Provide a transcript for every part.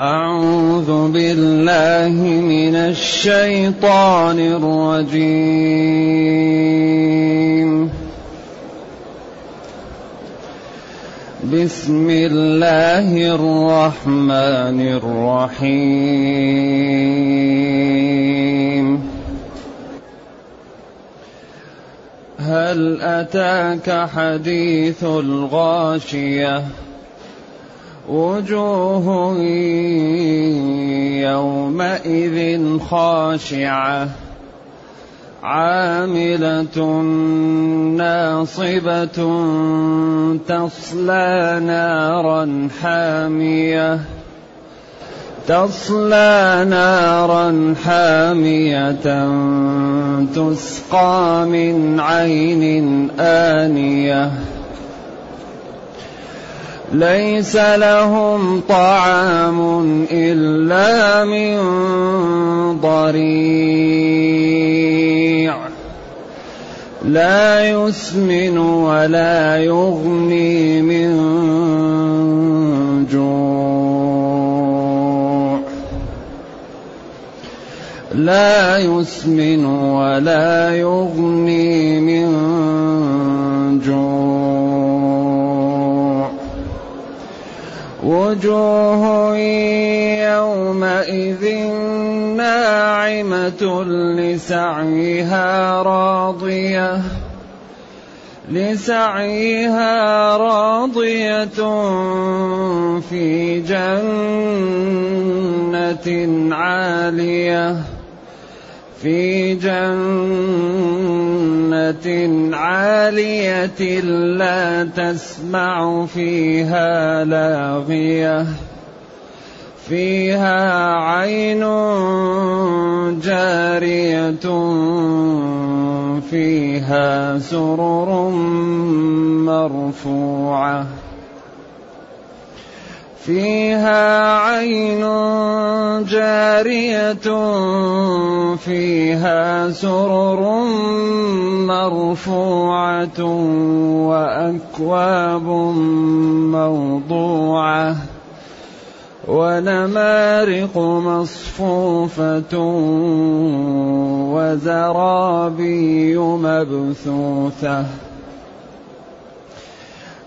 أعوذ بالله من الشيطان الرجيم. بسم الله الرحمن الرحيم. هل أتاك حديث الغاشية؟ وجوه يومئذ خاشعة. عاملة ناصبة تصلى نارا حامية. تصلى نارا حامية تسقى من عين آنية. ليس لهم طعام إلا من ضريع. لا يسمن ولا يغني من جوع. لا يسمن ولا يغني من وجوه يومئذ ناعمة لسعيها راضية لسعيها راضية في جنة عالية. في جنة عالية لا تسمع فيها لاغية. فيها عين جارية فيها سرر مرفوعة. فيها عين جارية فيها سرر مرفوعة وأكواب موضوعة ونمارق مصفوفة وزرابي مبثوثة.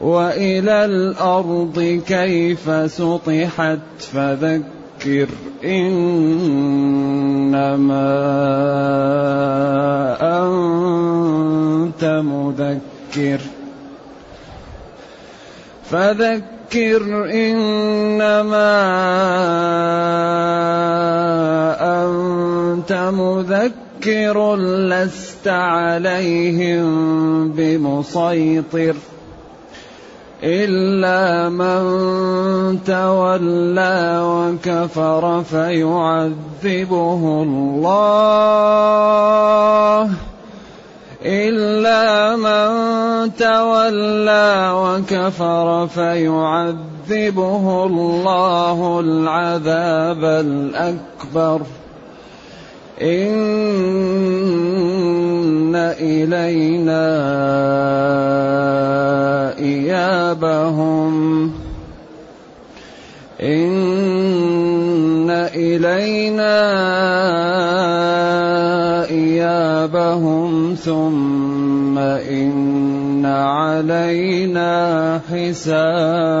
وإلى الأرض كيف سطحت فذكر إنما أنت مذكر فذكر إنما أنت مذكر لست عليهم بمسيطر إلا من تولى وكفر فيعذبه الله. إلا من تولى وكفر فيعذبه الله العذاب الأكبر. إن إلينا إيابهم. إن إلينا إيابهم. ثم إن علينا حسابهم.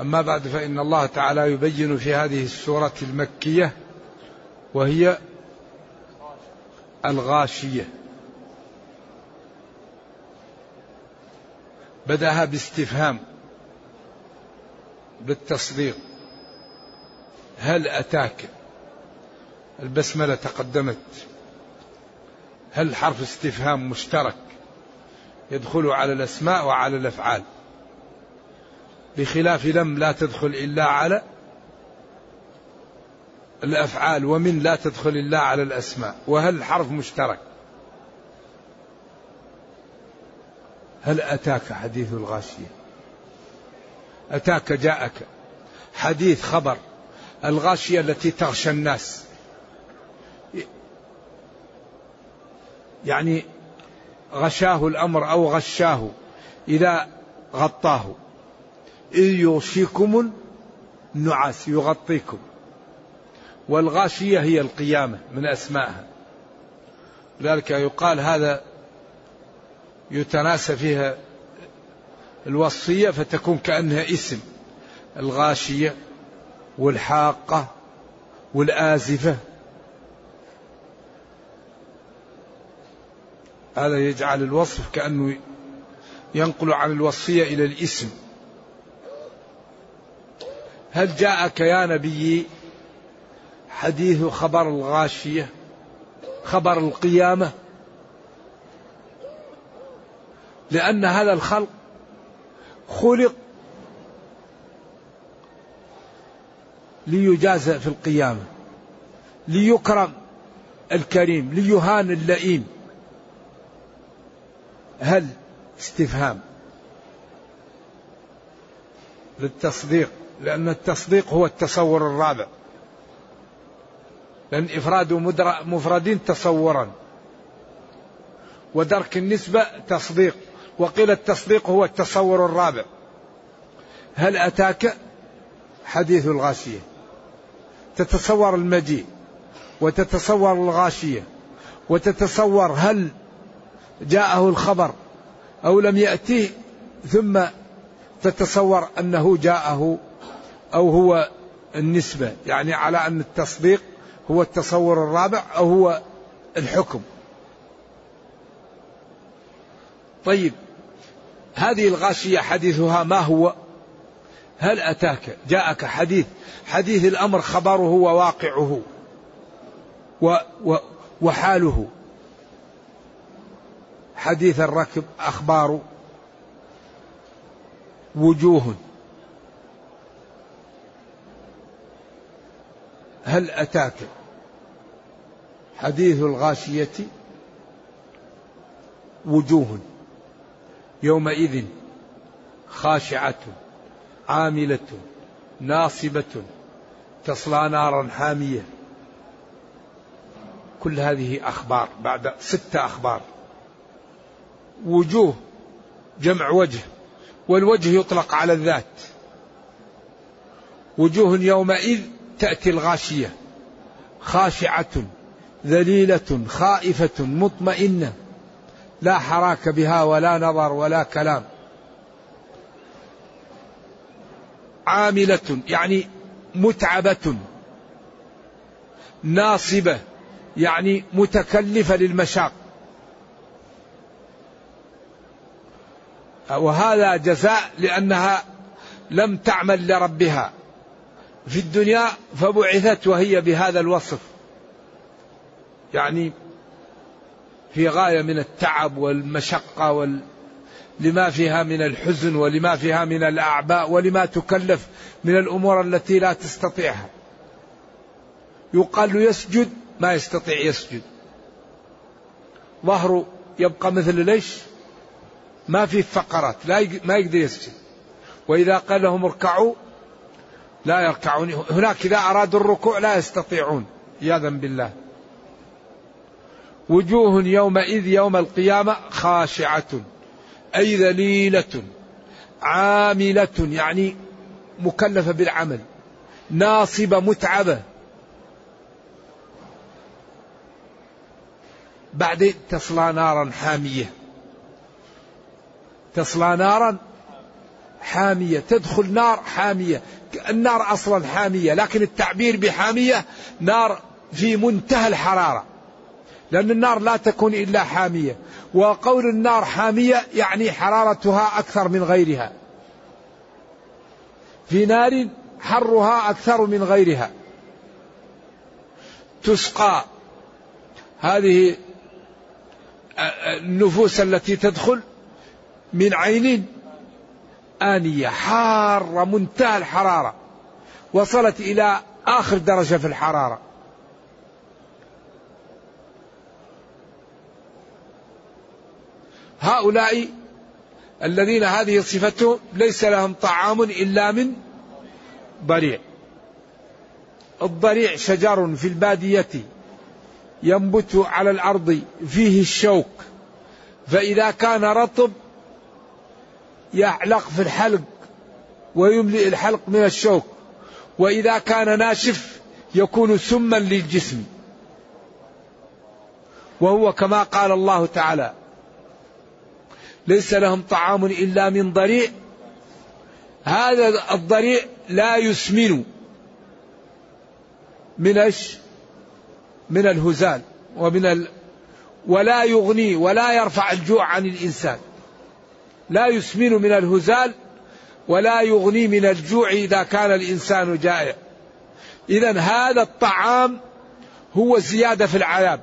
أما بعد فإن الله تعالى يبين في هذه السورة المكية وهي الغاشية. بدأها باستفهام بالتصديق. هل أتاك؟ البسملة تقدمت. هل حرف استفهام مشترك يدخل على الأسماء وعلى الأفعال؟ بخلاف لم لا تدخل إلا على الأفعال ومن لا تدخل إلا على الأسماء. وهل حرف مشترك؟ هل أتاك حديث الغاشية؟ أتاك جاءك حديث خبر. الغاشية التي تغشى الناس. يعني غشاه الأمر أو غشاه إذا غطاه. إذ يغشيكم النعاس يغطيكم. والغاشية هي القيامة من أسمائها. لذلك يقال هذا يتناسى فيها الوصية فتكون كأنها اسم. الغاشية والحاقة والآزفة. هذا يجعل الوصف كأنه ينقل عن الوصية إلى الاسم. هل جاءك يا نبي حديث خبر الغاشية خبر القيامة؟ لأن هذا الخلق خلق ليجاز في القيامة ليكرم الكريم ليهان اللئيم. هل استفهام للتصديق؟ لأن التصديق هو التصور الرابع. لأن إفراد مفردين تصورا. ودرك النسبة تصديق. وقيل التصديق هو التصور الرابع. هل أتاك؟ حديث الغاشية. تتصور المجيء. وتتصور الغاشية. وتتصور هل جاءه الخبر أو لم يأتيه. ثم تتصور أنه جاءه أو هو النسبة يعني على أن التصديق هو التصور الرابع أو هو الحكم. طيب هذه الغاشية حديثها ما هو؟ هل أتاك جاءك حديث حديث الأمر خبره وواقعه و و وحاله. حديث الركب أخبار وجوه. هل أتاك حديث الغاشية؟ وجوه يومئذ خاشعة عاملة ناصبة تصلى نارا حامية. كل هذه أخبار بعد ستة أخبار. وجوه جمع وجه والوجه يطلق على الذات. وجوه يومئذ تأتي الغاشية. خاشعة ذليلة خائفة مطمئنة. لا حراك بها ولا نظر ولا كلام. عاملة يعني متعبة. ناصبة يعني متكلفة للمشاق. وهذا جزاء لأنها لم تعمل لربها. في الدنيا فبعثت وهي بهذا الوصف. يعني في غاية من التعب والمشقة وال... لما فيها من الحزن ولما فيها من الأعباء ولما تكلف من الأمور التي لا تستطيعها يقال يسجد ما يستطيع يسجد. ظهره يبقى مثل ليش؟ ما في فقرات لا ما يقدر يسجد. وإذا قال لهم اركعوا لا يركعون. هناك إذا أرادوا الركوع لا يستطيعون عياذا بالله. وجوه يومئذ يوم القيامة خاشعة أي ذليلة عاملة يعني مكلفة بالعمل ناصبة متعبة. بعدين تصلى نارا حامية. تصلى نارا حامية تدخل نار حامية. النار أصلا حامية لكن التعبير بحامية نار في منتهى الحرارة لأن النار لا تكون إلا حامية وقول النار حامية يعني حرارتها أكثر من غيرها. في نار حرها أكثر من غيرها. تسقى. هذه النفوس التي تدخل من عين آنية حارة منتهى الحرارة وصلت إلى آخر درجة في الحرارة. هؤلاء الذين هذه صفتهم ليس لهم طعام إلا من ضريع. الضريع شجر في البادية ينبت على الأرض فيه الشوك فإذا كان رطب يعلق في الحلق ويملئ الحلق من الشوك وإذا كان ناشف يكون سما للجسم وهو كما قال الله تعالى ليس لهم طعام إلا من ضريع هذا الضريع لا يسمن من إيش؟ من الهزال ومن ال ولا يغني ولا يرفع الجوع عن الإنسان. لا يسمن من الهزال ولا يغني من الجوع إذا كان الإنسان جائع. اذا هذا الطعام هو زيادة في العذاب.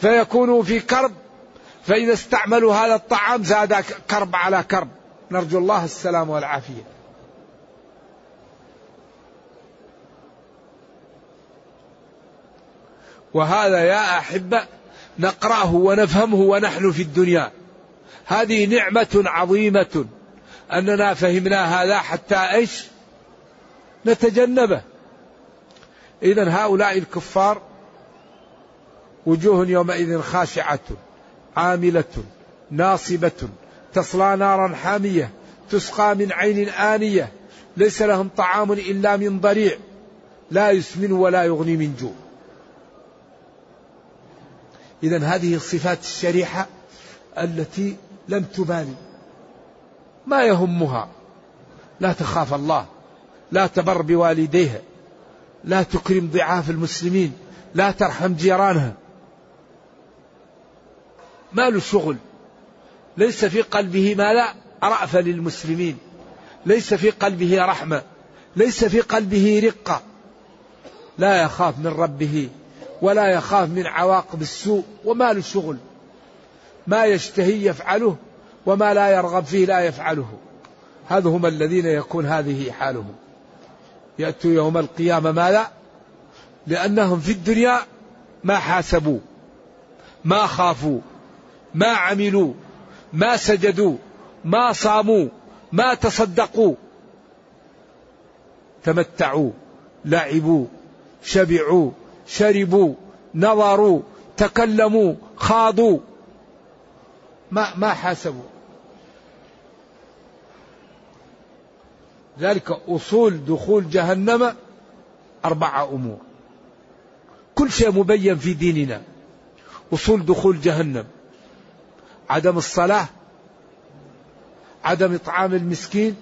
فيكونوا في كرب فإذا استعملوا هذا الطعام زاد كرب على كرب. نرجو الله السلام والعافية. وهذا يا أحبة نقرأه ونفهمه ونحن في الدنيا هذه نعمة عظيمة. أننا فهمنا هذا حتى إيش؟ نتجنبه. إذا هؤلاء الكفار وجوه يومئذ خاشعة عاملة ناصبة تصلى نارا حامية تسقى من عين آنية ليس لهم طعام إلا من ضريع لا يسمن ولا يغني من جوع. إذا هذه الصفات الشريحة التي لم تبالي. ما يهمها. لا تخاف الله. لا تبر بوالديها. لا تكرم ضعاف المسلمين. لا ترحم جيرانها. ما له شغل. ليس في قلبه ما لا رأف للمسلمين. ليس في قلبه رحمة. ليس في قلبه رقة. لا يخاف من ربه ولا يخاف من عواقب السوء وما له شغل. ما يشتهي يفعله وما لا يرغب فيه لا يفعله. هذا هم الذين يكون هذه حالهم. يأتوا يوم القيامة ماذا؟ لأنهم في الدنيا ما حاسبوا ما خافوا ما عملوا ما سجدوا ما صاموا ما تصدقوا. تمتعوا لعبوا شبعوا شربوا نظروا تكلموا خاضوا. ما ما حاسبوا. ذلك أصول دخول جهنم أربعة أمور. كل شيء مبين في ديننا. أصول دخول جهنم. عدم الصلاة. عدم إطعام المسكين.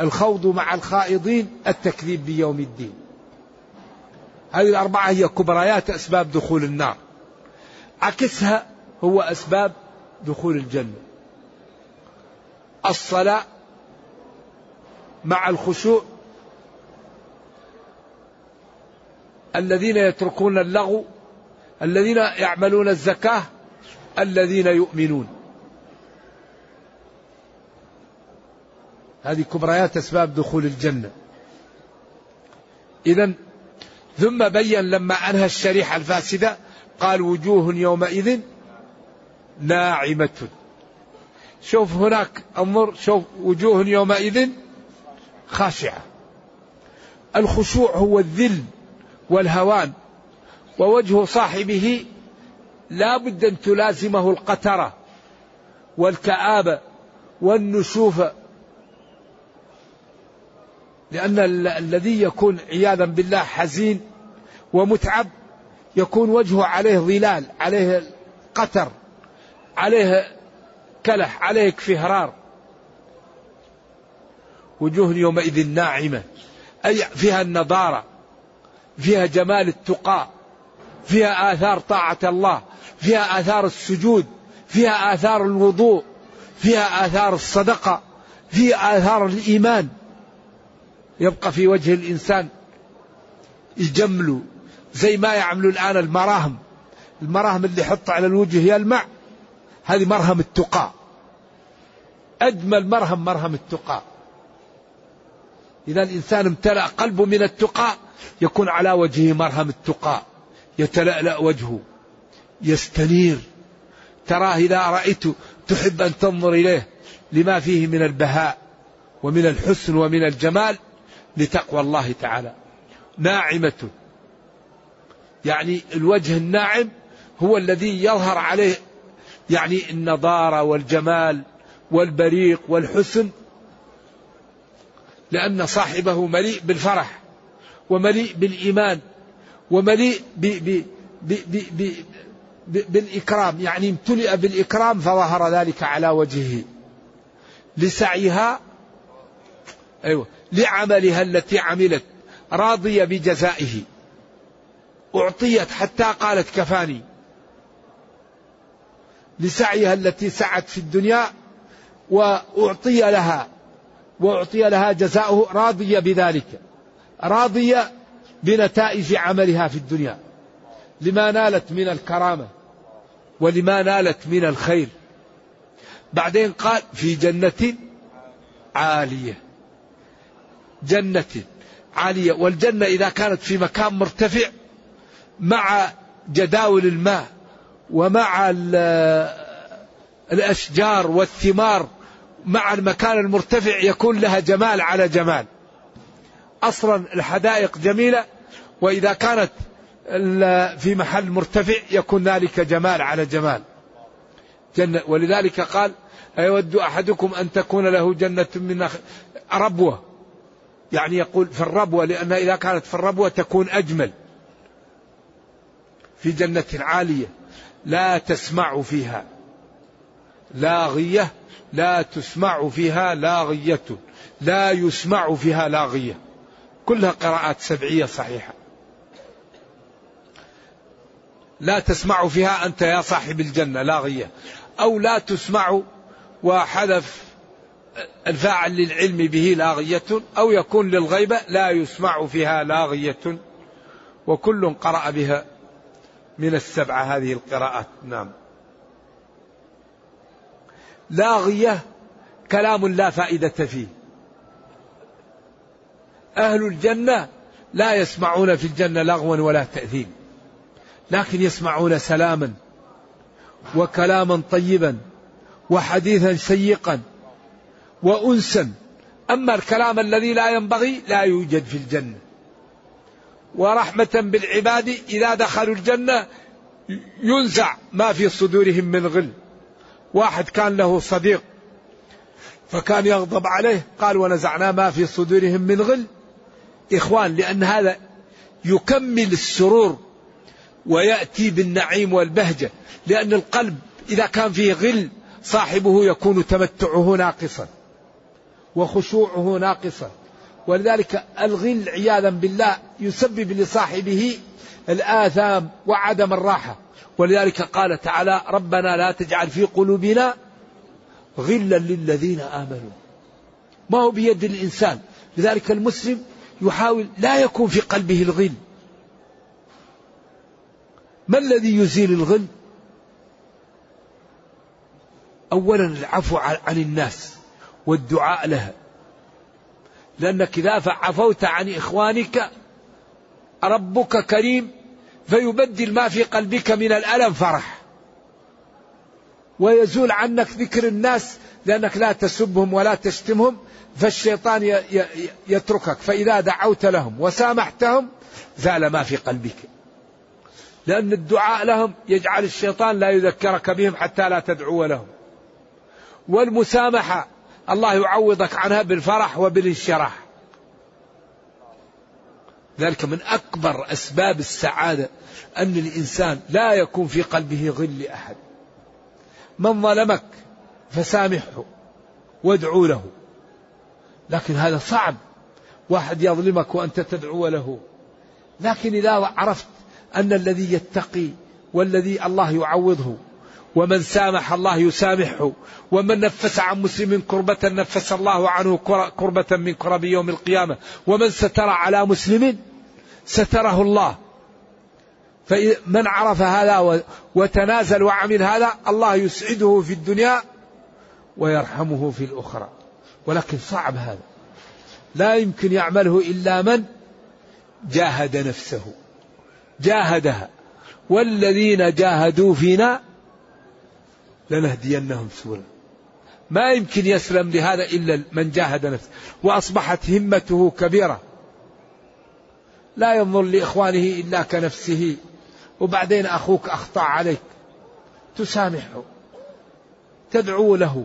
الخوض مع الخائضين. التكذيب بيوم الدين. هذه الأربعة هي كبريات أسباب دخول النار. عكسها هو أسباب دخول الجنة. الصلاة مع الخشوع. الذين يتركون اللغو. الذين يعملون الزكاة. الذين يؤمنون. هذه كبريات أسباب دخول الجنة. إذا ثم بين لما أنهى الشريحة الفاسدة. قال وجوه يومئذ ناعمة. شوف هناك انظر شوف وجوه يومئذ خاشعة. الخشوع هو الذل والهوان ووجه صاحبه لا بد أن تلازمه القترة والكآبة والنشوف لأن الذي يكون عياذا بالله حزين ومتعب يكون وجهه عليه ظلال عليه قتر. عليه كلح عليه كفهرار وجوه يومئذ ناعمة أي فيها النضارة فيها جمال التقى فيها آثار طاعة الله فيها آثار السجود فيها آثار الوضوء فيها آثار الصدقة فيها آثار الإيمان. يبقى في وجه الإنسان يجملوا زي ما يعملوا الآن المراهم. المراهم اللي يحط على الوجه يلمع. هذه مرهم التقى. أجمل مرهم مرهم التقى. إذا الإنسان امتلأ قلبه من التقى يكون على وجهه مرهم التقى. يتلألأ وجهه. يستنير. تراه إذا رأيته تحب أن تنظر إليه لما فيه من البهاء ومن الحسن ومن الجمال لتقوى الله تعالى. ناعمة. يعني الوجه الناعم هو الذي يظهر عليه يعني النضارة والجمال والبريق والحسن لأن صاحبه مليء بالفرح ومليء بالإيمان ومليء ب ب ب ب ب بالإكرام يعني امتلئ بالإكرام فظهر ذلك على وجهه لسعيها أيوة لعملها التي عملت راضية بجزائه أعطيت حتى قالت كفاني. لسعيها التي سعت في الدنيا وأعطي لها وأعطي لها جزاؤه راضية بذلك راضية بنتائج عملها في الدنيا. لما نالت من الكرامة ولما نالت من الخير. بعدين قال في جنة عالية. جنة عالية. والجنة إذا كانت في مكان مرتفع مع جداول الماء. ومع الأشجار والثمار مع المكان المرتفع يكون لها جمال على جمال. أصلا الحدائق جميلة وإذا كانت في محل مرتفع يكون ذلك جمال على جمال. جنة ولذلك قال أيود أحدكم أن تكون له جنة من ربوة. يعني يقول في الربوة لأن إذا كانت في الربوة تكون أجمل. في جنة عالية. لا تسمع فيها. لاغية لا تسمع فيها لاغية. لا يسمع فيها لاغية. كلها قراءات سبعية صحيحة. لا تسمع فيها أنت يا صاحب الجنة لاغية. أو لا تسمع وحذف الفاعل للعلم به لاغية. أو يكون للغيبة لا يسمع فيها لاغية. وكل قرأ بها من السبعة هذه القراءات. نعم. لاغية كلام لا فائدة فيه. أهل الجنة لا يسمعون في الجنة لغوا ولا تأثيم لكن يسمعون سلاما وكلاما طيبا وحديثا شيقا وأنسا. أما الكلام الذي لا ينبغي لا يوجد في الجنة. ورحمة بالعباد إذا دخلوا الجنة ينزع ما في صدورهم من غل. واحد كان له صديق فكان يغضب عليه قال ونزعنا ما في صدورهم من غل. إخوان لأن هذا يكمل السرور ويأتي بالنعيم والبهجة لأن القلب إذا كان فيه غل صاحبه يكون تمتعه ناقصا وخشوعه ناقصا. ولذلك الغل عياذا بالله يسبب لصاحبه الآثام وعدم الراحة. ولذلك قال تعالى ربنا لا تجعل في قلوبنا غلا للذين آمنوا. ما هو بيد الإنسان. لذلك المسلم يحاول لا يكون في قلبه الغل. ما الذي يزيل الغل؟ أولا العفو عن الناس والدعاء لها. لأنك إذا عفوت عن إخوانك ربك كريم فيبدل ما في قلبك من الألم فرح. ويزول عنك ذكر الناس لأنك لا تسبهم ولا تشتمهم فالشيطان يتركك. فإذا دعوت لهم وسامحتهم زال ما في قلبك. لأن الدعاء لهم يجعل الشيطان لا يذكرك بهم حتى لا تدعو لهم. والمسامحة الله يعوضك عنها بالفرح وبالانشراح ذلك من أكبر أسباب السعادة أن الإنسان لا يكون في قلبه غل لأحد من ظلمك فسامحه وادعو له. لكن هذا صعب. واحد يظلمك وأنت تدعو له. لكن إذا عرفت أن الذي يتقي والذي الله يعوضه ومن سامح الله يسامحه ومن نفس عن مسلم كربة نفس الله عنه كربة من كرب يوم القيامة ومن ستر على مسلم ستره الله. فمن عرف هذا وتنازل وعمل هذا الله يسعده في الدنيا ويرحمه في الأخرى. ولكن صعب هذا. لا يمكن يعمله إلا من جاهد نفسه جاهدها. والذين جاهدوا فينا لنهدينهم سبلا. ما يمكن يسلم لهذا إلا من جاهد نفسه وأصبحت همته كبيرة. لا ينظر لإخوانه إلا كنفسه. وبعدين أخوك أخطأ عليك. تسامحه. تدعو له.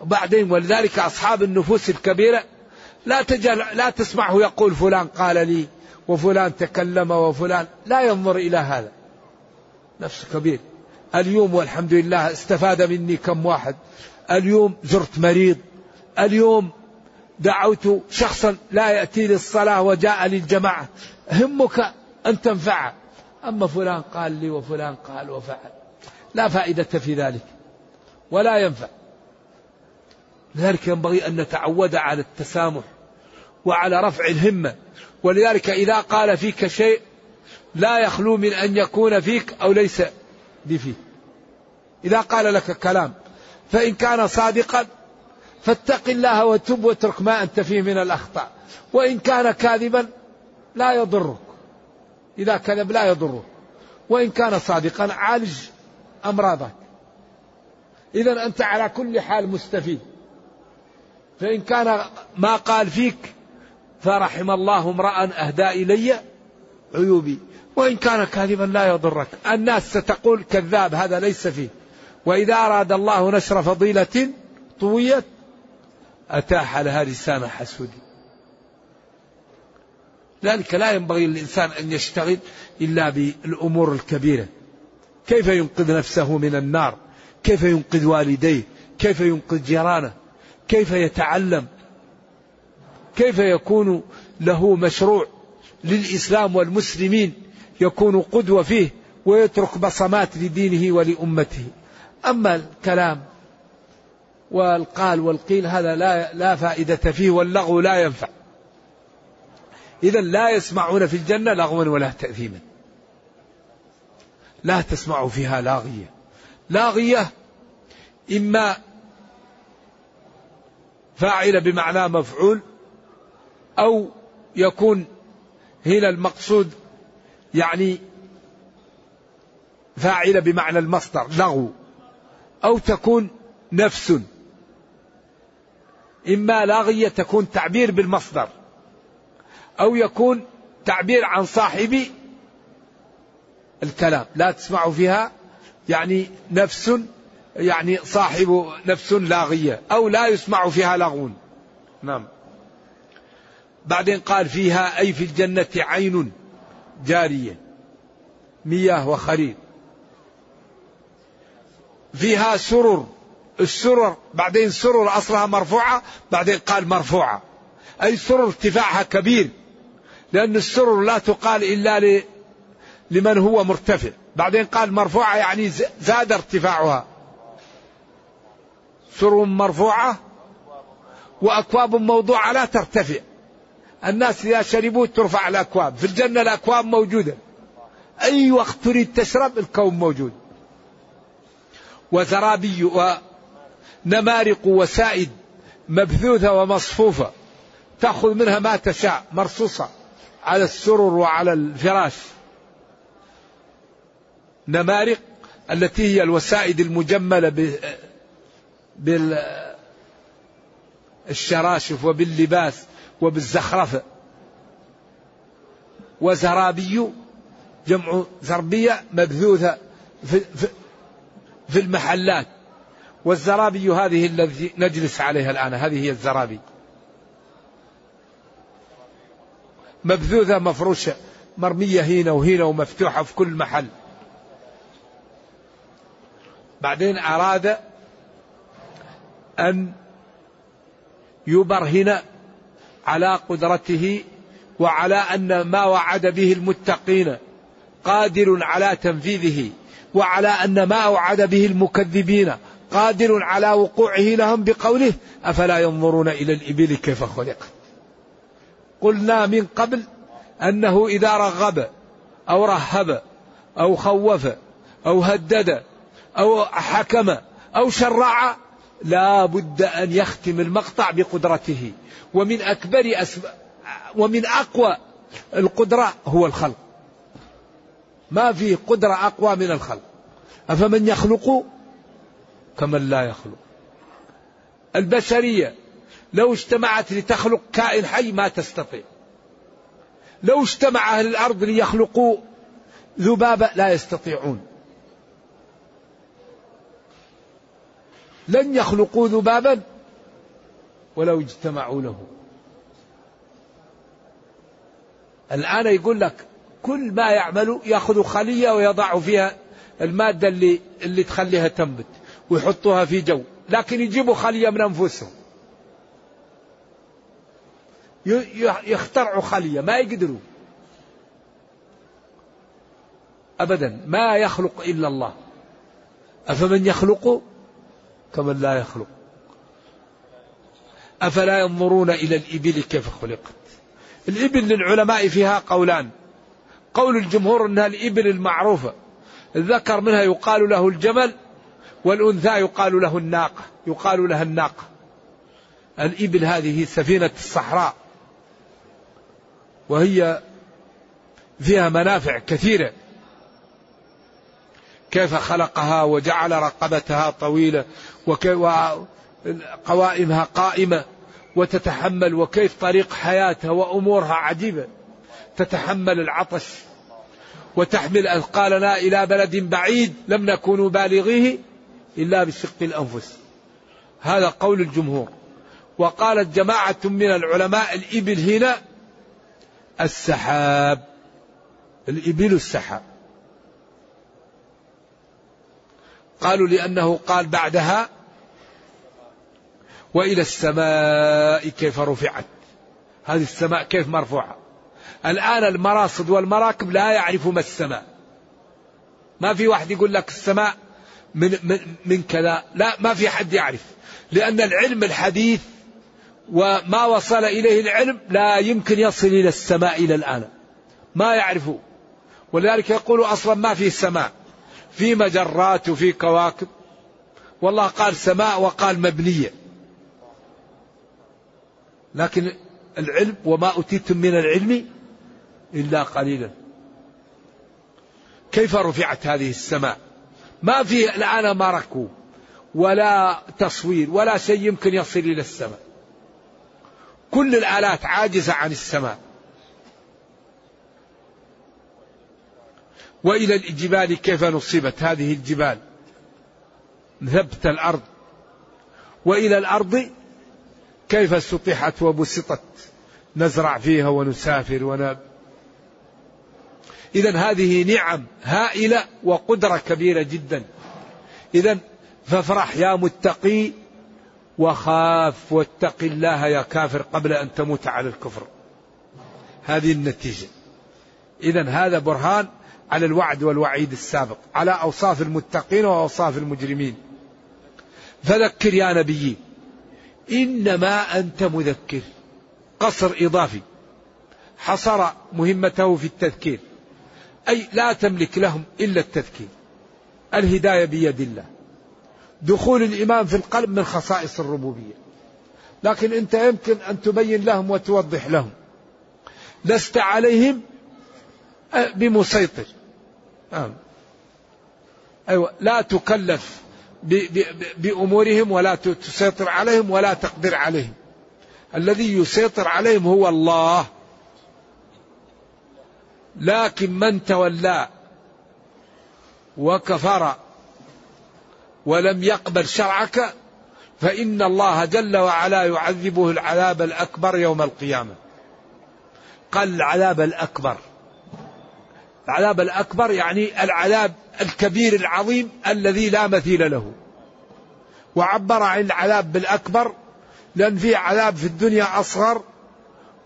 وبعدين ولذلك أصحاب النفوس الكبيرة لا تجل لا تسمعه يقول فلان قال لي وفلان تكلم وفلان. لا ينظر إلى هذا. نفس كبير. اليوم والحمد لله استفاد مني كم واحد. اليوم زرت مريض. اليوم دعوت شخصا لا يأتي للصلاة وجاء للجماعة. همك أن تنفعه أما فلان قال لي وفلان قال وفعل. لا فائدة في ذلك. ولا ينفع. لذلك ينبغي أن نتعود على التسامح وعلى رفع الهمة. ولذلك إذا قال فيك شيء لا يخلو من أن يكون فيك أو ليس بفيك. إذا قال لك كلام فإن كان صادقا فاتق الله وتب واترك ما أنت فيه من الأخطاء. وإن كان كاذبا لا يضرك. إذا كذب لا يضره وإن كان صادقا عالج أمراضك. إذا أنت على كل حال مستفيد. فإن كان ما قال فيك فرحم الله امرأ أهدى إلي عيوبي. وإن كان كاذبا لا يضرك. الناس ستقول كذاب هذا ليس فيه. وإذا أراد الله نشر فضيلة طويت أتاح لها لسان حسود. ذلك لا ينبغي للإنسان أن يشتغل إلا بالأمور الكبيرة. كيف ينقذ نفسه من النار؟ كيف ينقذ والديه؟ كيف ينقذ جيرانه؟ كيف يتعلم؟ كيف يكون له مشروع للإسلام والمسلمين يكون قدوة فيه ويترك بصمات لدينه ولأمته؟ أما الكلام والقال والقيل هذا لا لا فائدة فيه واللغو لا ينفع. إذا لا يسمعون في الجنة لغوا ولا تأثيما. لا تسمع فيها لاغية. لاغية إما فاعل بمعنى مفعول أو يكون هنا المقصود يعني فاعل بمعنى المصدر لغو. أو تكون نفس. إما لاغية تكون تعبير بالمصدر. أو يكون تعبير عن صاحب الكلام. لا تسمع فيها يعني نفس يعني صاحب نفس لاغية أو لا يسمع فيها لغو. نعم. بعدين قال فيها أي في الجنة عين جارية مياه وخرير فيها سرر. السرر بعدين سرر أصلها مرفوعة بعدين قال مرفوعة. أي سرر ارتفاعها كبير. لأن السرر لا تقال إلا لمن هو مرتفع. بعدين قال مرفوعة يعني زاد ارتفاعها. سرر مرفوعة وأكواب موضوعة لا ترتفع. الناس إذا شربوا ترفع الأكواب. في الجنة الأكواب موجودة. أي وقت تريد تشرب الكون موجود. وزرابي ونمارق وسائد مبثوثة ومصفوفة. تأخذ منها ما تشاء مرصوصة على السرر وعلى الفراش. نمارق التي هي الوسائد المجملة بالشراشف وباللباس وبالزخرفة وزرابي جمع زربية مبثوثة في, في, في المحلات. والزرابي هذه التي نجلس عليها الآن هذه هي الزرابي. مبثوثة مفروشة مرمية هنا وهنا ومفتوحة في كل محل. بعدين أراد أن يبرهن على قدرته وعلى أن ما وعد به المتقين قادر على تنفيذه. وعلى أن ما وعد به المكذبين قادر على وقوعه لهم بقوله أفلا ينظرون إلى الإبل كيف خلقت قلنا من قبل أنه إذا رغب أو رهب أو خوف أو هدد أو حكم أو شرع لا بد أن يختم المقطع بقدرته ومن أكبر أسباب ومن أقوى القدرة هو الخلق. ما في قدرة أقوى من الخلق. أفمن يخلق كمن لا يخلق. البشرية لو اجتمعت لتخلق كائن حي ما تستطيع. لو اجتمع أهل الأرض ليخلقوا ذبابة لا يستطيعون. لن يخلقوا ذبابا ولو اجتمعوا له. الآن يقول لك كل ما يعمل يأخذ خلية ويضع فيها المادة اللي اللي تخليها تنبت ويحطوها في جو لكن يجيبوا خلية من أنفسهم. يخترعوا خلية ما يقدروا. أبدا ما يخلق إلا الله. أفمن يخلق؟ كمن لا يخلق. أفلا ينظرون إلى الإبل كيف خلقت؟ الإبل للعلماء فيها قولان. قول الجمهور أنها الإبل المعروفة. الذكر منها يقال له الجمل والأنثى يقال له الناقة يقال لها الناقة. الإبل هذه سفينة الصحراء. وهي فيها منافع كثيرة. كيف خلقها وجعل رقبتها طويلة وقوائمها قائمة وتتحمل وكيف طريق حياتها وأمورها عجيبة. تتحمل العطش وتحمل أثقالنا إلى بلد بعيد لم نكونوا بالغيه إلا بشق الأنفس. هذا قول الجمهور. وقالت جماعة من العلماء الإبل هنا السحاب. الإبل السحاب. قالوا لأنه قال بعدها وإلى السماء كيف رفعت. هذه السماء كيف مرفوعة؟ الآن المراصد والمراكب لا يعرف ما السماء. ما في واحد يقول لك السماء من, من, من كذا. لا ما في حد يعرف. لأن العلم الحديث وما وصل إليه العلم لا يمكن يصل إلى السماء إلى الآن. ما يعرفه. ولذلك يقول أصلا ما في سماء. في مجرات وفي كواكب. والله قال سماء وقال مبنية. لكن العلم وما أوتيتم من العلم إلا قليلا. كيف رفعت هذه السماء؟ ما في الآن مرك ولا تصوير ولا شيء يمكن يصل إلى السماء. كل الآلات عاجزة عن السماء. وإلى الجبال كيف نصبت هذه الجبال؟ ثبت الأرض. وإلى الأرض كيف سطحت وبسطت؟ نزرع فيها ونسافر ون... إذا هذه نعم هائلة وقدرة كبيرة جدا. إذا فافرح يا متقي وخاف واتق الله يا كافر قبل أن تموت على الكفر. هذه النتيجة. إذا هذا برهان على الوعد والوعيد السابق على أوصاف المتقين وأوصاف المجرمين. فذكر يا نبي إنما أنت مذكر. قصر إضافي. حصر مهمته في التذكير. أي لا تملك لهم إلا التذكير. الهداية بيد الله. دخول الإيمان في القلب من خصائص الربوبية. لكن أنت يمكن أن تبين لهم وتوضح لهم. لست عليهم بمسيطر. آه. أيوة. لا تكلف بأمورهم ولا تسيطر عليهم ولا تقدر عليهم. الذي يسيطر عليهم هو الله. لكن من تولى وكفر ولم يقبل شرعك فإن الله جل وعلا يعذبه العذاب الأكبر يوم القيامة. قال العذاب الأكبر. العذاب الأكبر يعني العذاب الكبير العظيم الذي لا مثيل له. وعبر عن العذاب بالأكبر لأن في عذاب في الدنيا أصغر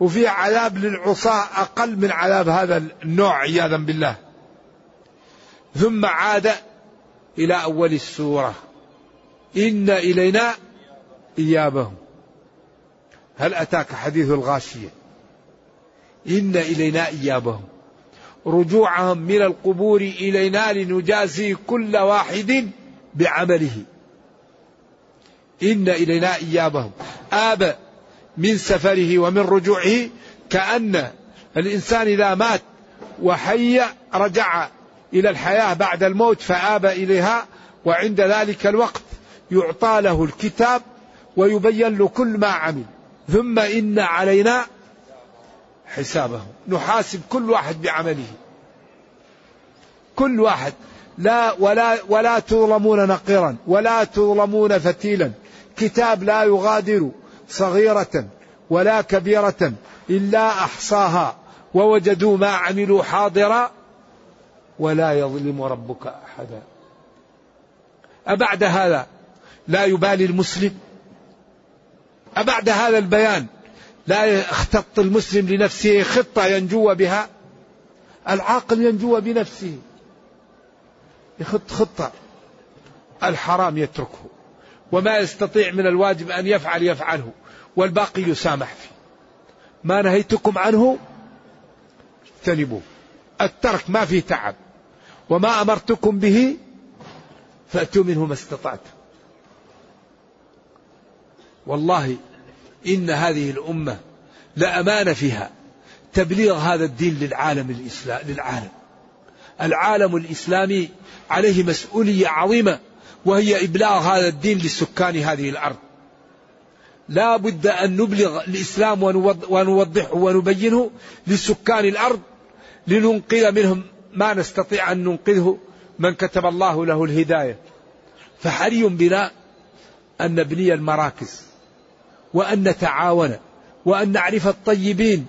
وفي عذاب للعصاة أقل من عذاب هذا النوع عياذا بالله. ثم عاد إلى أول السورة. إن إلينا إيابهم. هل أتاك حديث الغاشية؟ إن إلينا إيابهم. رجوعهم من القبور إلينا لنجازي كل واحد بعمله. إن إلينا إيابهم. آب من سفره ومن رجوعه كأن الإنسان إذا مات وحي رجع إلى الحياة بعد الموت فآب إليها وعند ذلك الوقت يعطى له الكتاب ويبين له كل ما عمل. ثم إن علينا حسابه. نحاسب كل واحد بعمله. كل واحد. لا ولا ولا تظلمون نقيرا ولا تظلمون فتيلا. كتاب لا يغادر. صغيرة ولا كبيرة إلا أحصاها ووجدوا ما عملوا حاضرا ولا يظلم ربك أحدا. أبعد هذا لا يبالي المسلم. أبعد هذا البيان لا يختط المسلم لنفسه خطة ينجو بها. العاقل ينجو بنفسه يخط خطة الحرام يتركه وما يستطيع من الواجب أن يفعل يفعله. والباقي يسامح فيه. ما نهيتكم عنه اجتنبوه. الترك ما فيه تعب. وما أمرتكم به فأتوا منه ما استطعتم. والله إن هذه الأمة لأمانة فيها. تبليغ هذا الدين للعالم الإسلام للعالم. العالم الإسلامي عليه مسؤولية عظيمة وهي إبلاغ هذا الدين لسكان هذه الأرض. لا بد أن نبلغ الإسلام ونوضحه ونبينه لسكان الأرض لننقذ منهم ما نستطيع أن ننقذه من كتب الله له الهداية. فحري بنا أن نبني المراكز وأن نتعاون وأن نعرف الطيبين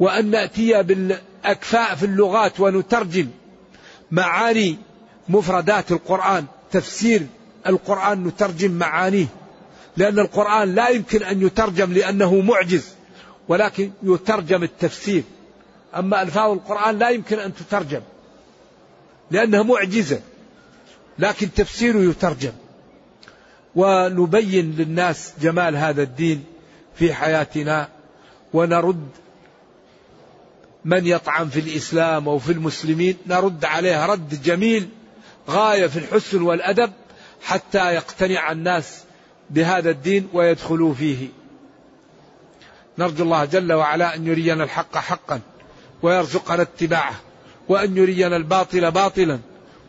وأن نأتي بالأكفاء في اللغات ونترجم معاني مفردات القرآن تفسير القرآن نترجم معانيه. لأن القرآن لا يمكن أن يترجم لأنه معجز ولكن يترجم التفسير. أما ألفاظ القرآن لا يمكن أن تترجم لأنها معجزة لكن تفسيره يترجم. ونبين للناس جمال هذا الدين في حياتنا ونرد من يطعن في الإسلام أو في المسلمين نرد عليه رد جميل غاية في الحسن والأدب حتى يقتنع الناس بهذا الدين ويدخلوا فيه. نرجو الله جل وعلا أن يرينا الحق حقا ويرزقنا اتباعه وأن يرينا الباطل باطلا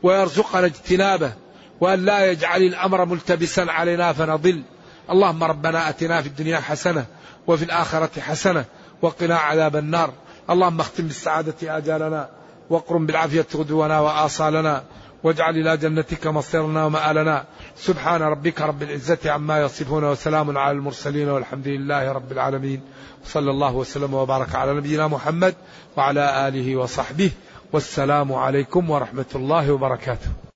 ويرزقنا اجتنابه وأن لا يجعل الأمر ملتبسا علينا فنضل. اللهم ربنا أتنا في الدنيا حسنة وفي الآخرة حسنة وقنا عذاب النار. اللهم اختم بالسعادة آجالنا واقرم بالعافية غدونا وآصالنا. واجعل إلى جنتك مصيرنا ومآلنا. سبحان ربك رب العزة عما يصفون وسلام على المرسلين والحمد لله رب العالمين. صلى الله وسلم وبارك على نبينا محمد وعلى آله وصحبه. والسلام عليكم ورحمة الله وبركاته.